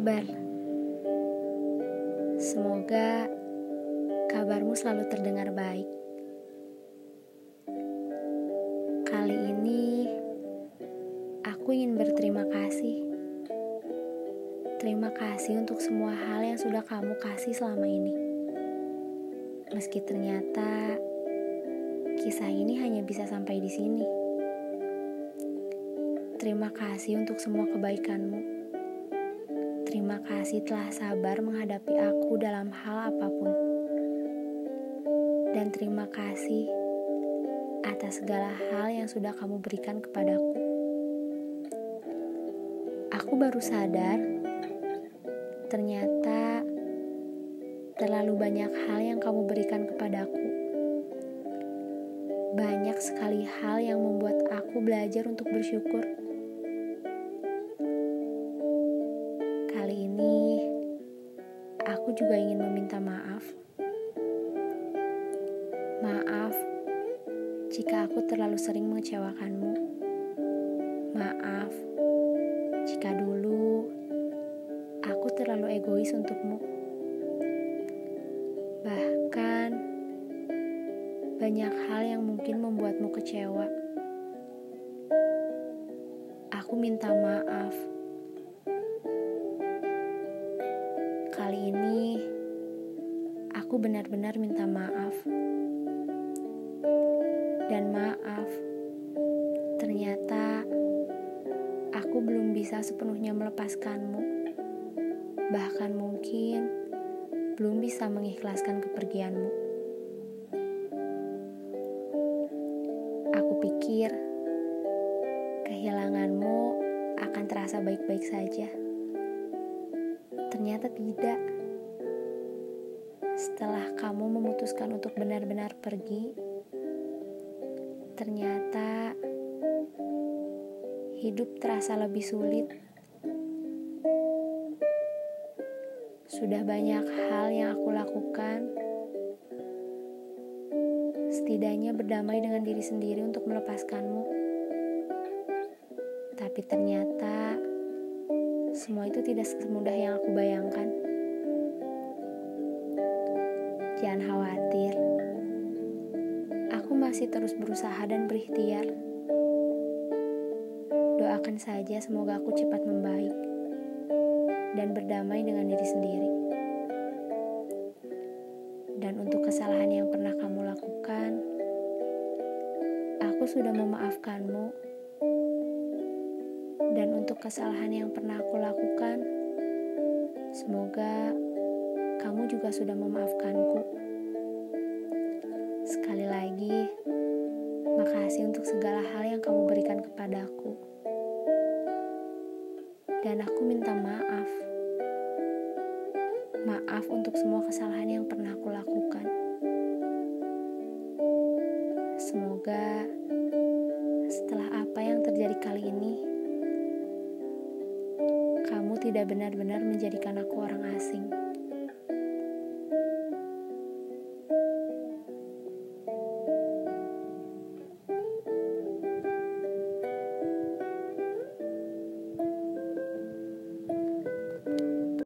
kabar? Semoga kabarmu selalu terdengar baik. Kali ini aku ingin berterima kasih. Terima kasih untuk semua hal yang sudah kamu kasih selama ini. Meski ternyata kisah ini hanya bisa sampai di sini. Terima kasih untuk semua kebaikanmu. Terima kasih telah sabar menghadapi aku dalam hal apa pun. Dan terima kasih atas segala hal yang sudah kamu berikan kepadaku. Aku baru sadar, ternyata terlalu banyak hal yang kamu berikan kepadaku. Banyak sekali hal yang membuat aku belajar untuk bersyukur. Aku juga ingin meminta maaf. Maaf jika aku terlalu sering mengecewakanmu. Maaf jika dulu aku terlalu egois untukmu. Bahkan banyak hal yang mungkin membuatmu kecewa. Aku minta maaf Kali ini aku benar-benar minta maaf. Dan maaf, ternyata aku belum bisa sepenuhnya melepaskanmu. Bahkan mungkin belum bisa mengikhlaskan kepergianmu. Aku pikir kehilanganmu akan terasa baik-baik saja. Ternyata tidak. Setelah kamu memutuskan untuk benar-benar pergi, ternyata hidup terasa lebih sulit. Sudah banyak hal yang aku lakukan, setidaknya berdamai dengan diri sendiri untuk melepaskanmu. Tapi ternyata semua itu tidak semudah yang aku bayangkan. Jangan khawatir, aku masih terus berusaha dan berikhtiar. Doakan saja semoga aku cepat membaik dan berdamai dengan diri sendiri. Dan untuk kesalahan yang pernah kamu lakukan, aku sudah memaafkanmu dan untuk kesalahan yang pernah aku lakukan, semoga kamu juga sudah memaafkanku. Sekali lagi, makasih untuk segala hal yang kamu berikan kepadaku. Dan aku minta maaf. Maaf untuk semua kesalahan yang pernah aku lakukan. Semoga setelah apa yang terjadi kali ini, kamu tidak benar-benar menjadikan aku orang asing.